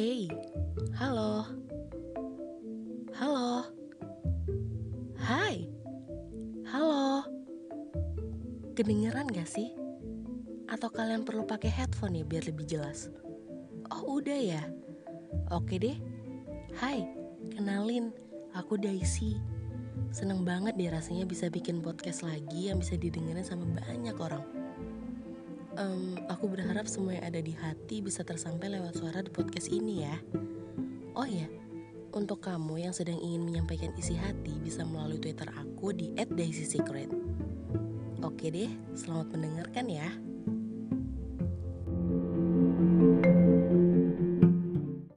Hey, halo, halo, hai, halo. Kedengeran gak sih? Atau kalian perlu pakai headphone ya biar lebih jelas? Oh udah ya? Oke deh. Hai, kenalin, aku Daisy. Seneng banget deh rasanya bisa bikin podcast lagi yang bisa didengerin sama banyak orang. Um, aku berharap semua yang ada di hati bisa tersampai lewat suara di podcast ini ya. Oh ya, untuk kamu yang sedang ingin menyampaikan isi hati bisa melalui Twitter aku di @daisysecret. Oke deh, selamat mendengarkan ya.